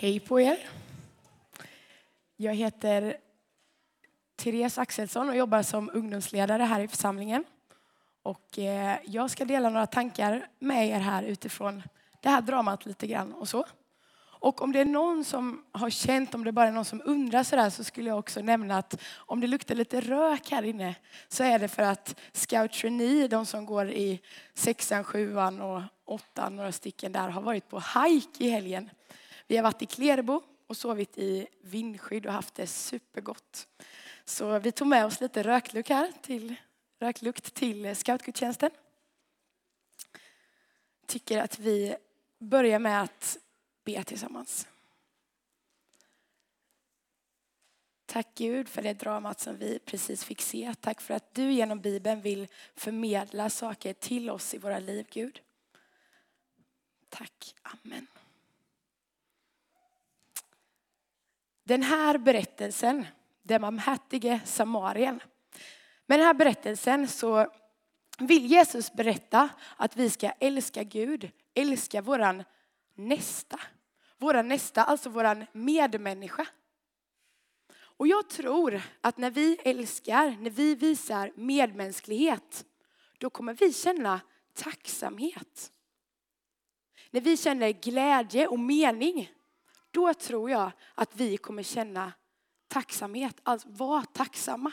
Hej på er. Jag heter Therese Axelsson och jobbar som ungdomsledare här i församlingen. Och eh, jag ska dela några tankar med er här utifrån det här dramat lite grann och så. Och om det är någon som har känt, om det bara är någon som undrar sådär så skulle jag också nämna att om det luktar lite rök här inne så är det för att Scout Trainee, de som går i sexan, sjuan och åttan, några stycken där, har varit på hike i helgen. Vi har varit i Klerbo och sovit i vindskydd och haft det supergott. Så vi tog med oss lite röklukt här till, röklukt till scoutgudstjänsten. Tycker att vi börjar med att be tillsammans. Tack Gud för det dramat som vi precis fick se. Tack för att du genom Bibeln vill förmedla saker till oss i våra liv, Gud. Tack. Amen. Den här berättelsen, den barmhärtige samarien. Med den här berättelsen så vill Jesus berätta att vi ska älska Gud, älska våran nästa. Våran nästa, alltså våran medmänniska. Och jag tror att när vi älskar, när vi visar medmänsklighet, då kommer vi känna tacksamhet. När vi känner glädje och mening, då tror jag att vi kommer känna tacksamhet, alltså vara tacksamma.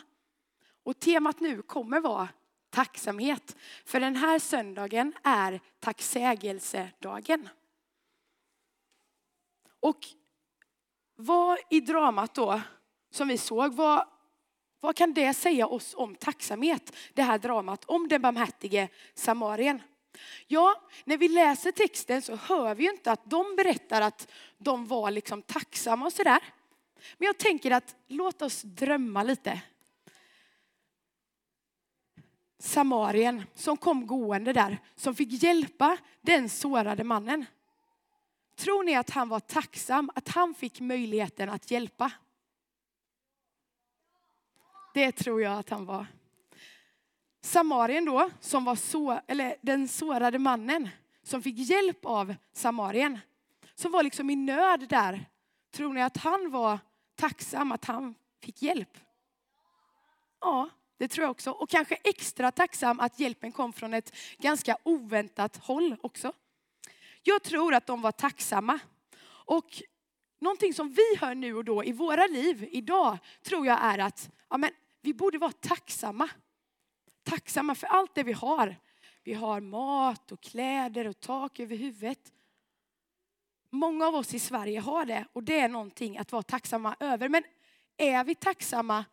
Och temat nu kommer vara tacksamhet. För den här söndagen är tacksägelsedagen. Och vad i dramat då som vi såg, vad, vad kan det säga oss om tacksamhet? Det här dramat om den barmhärtige samarien. Ja, när vi läser texten så hör vi ju inte att de berättar att de var liksom tacksamma och sådär. Men jag tänker att låt oss drömma lite. Samarien som kom gående där, som fick hjälpa den sårade mannen. Tror ni att han var tacksam att han fick möjligheten att hjälpa? Det tror jag att han var. Samarien då, som var så, eller den sårade mannen som fick hjälp av Samarien, som var liksom i nöd där. Tror ni att han var tacksam att han fick hjälp? Ja, det tror jag också. Och kanske extra tacksam att hjälpen kom från ett ganska oväntat håll också. Jag tror att de var tacksamma. Och någonting som vi hör nu och då i våra liv idag tror jag är att ja, men, vi borde vara tacksamma tacksamma för allt det vi har. Vi har mat och kläder och tak över huvudet. Många av oss i Sverige har det och det är någonting att vara tacksamma över. Men är vi tacksamma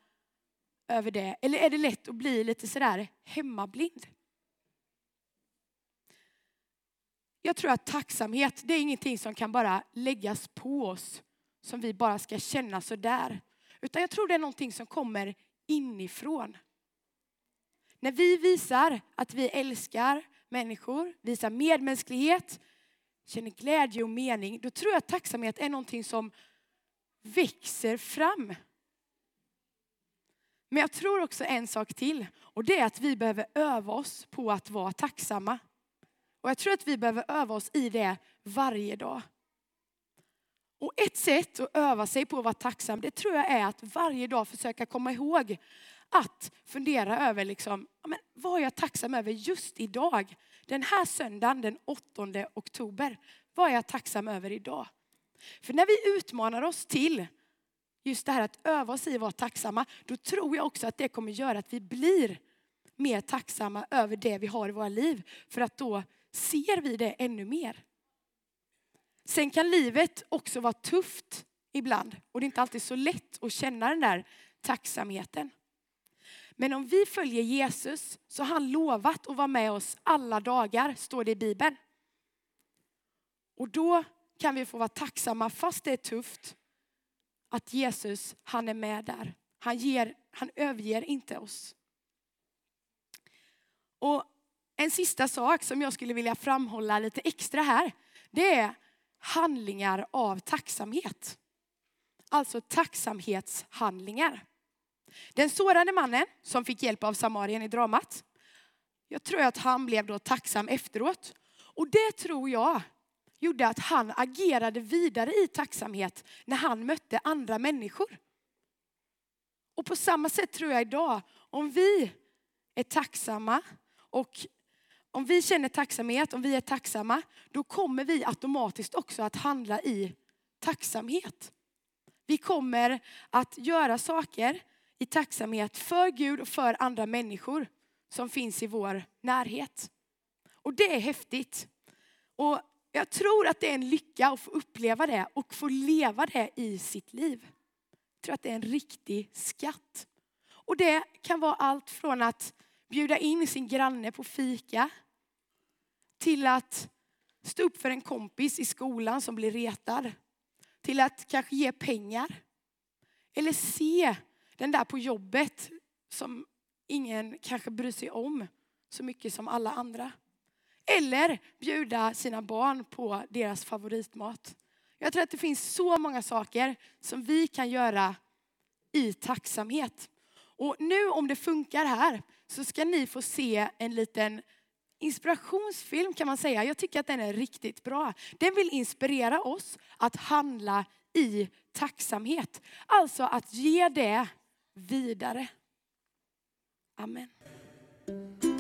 över det eller är det lätt att bli lite sådär hemmablind? Jag tror att tacksamhet, det är ingenting som kan bara läggas på oss som vi bara ska känna sådär. Utan jag tror det är någonting som kommer inifrån. När vi visar att vi älskar människor, visar medmänsklighet, känner glädje och mening, då tror jag att tacksamhet är någonting som växer fram. Men jag tror också en sak till och det är att vi behöver öva oss på att vara tacksamma. Och jag tror att vi behöver öva oss i det varje dag. Och ett sätt att öva sig på att vara tacksam, det tror jag är att varje dag försöka komma ihåg att fundera över liksom, vad är jag tacksam över just idag? Den här söndagen den 8 oktober. Vad är jag tacksam över idag? För när vi utmanar oss till just det här att öva oss i att vara tacksamma, då tror jag också att det kommer göra att vi blir mer tacksamma över det vi har i våra liv. För att då ser vi det ännu mer. Sen kan livet också vara tufft ibland och det är inte alltid så lätt att känna den där tacksamheten. Men om vi följer Jesus så har han lovat att vara med oss alla dagar, står det i Bibeln. Och då kan vi få vara tacksamma fast det är tufft. Att Jesus, han är med där. Han, ger, han överger inte oss. Och en sista sak som jag skulle vilja framhålla lite extra här. Det är handlingar av tacksamhet. Alltså tacksamhetshandlingar. Den sårade mannen som fick hjälp av samarien i dramat. Jag tror att han blev då tacksam efteråt. Och det tror jag gjorde att han agerade vidare i tacksamhet när han mötte andra människor. Och på samma sätt tror jag idag, om vi är tacksamma och om vi känner tacksamhet, om vi är tacksamma, då kommer vi automatiskt också att handla i tacksamhet. Vi kommer att göra saker i tacksamhet för Gud och för andra människor som finns i vår närhet. Och det är häftigt. Och jag tror att det är en lycka att få uppleva det och få leva det i sitt liv. Jag tror att det är en riktig skatt. Och det kan vara allt från att bjuda in sin granne på fika till att stå upp för en kompis i skolan som blir retad. Till att kanske ge pengar. Eller se den där på jobbet som ingen kanske bryr sig om så mycket som alla andra. Eller bjuda sina barn på deras favoritmat. Jag tror att det finns så många saker som vi kan göra i tacksamhet. Och nu om det funkar här så ska ni få se en liten inspirationsfilm kan man säga. Jag tycker att den är riktigt bra. Den vill inspirera oss att handla i tacksamhet. Alltså att ge det vidare. Amen.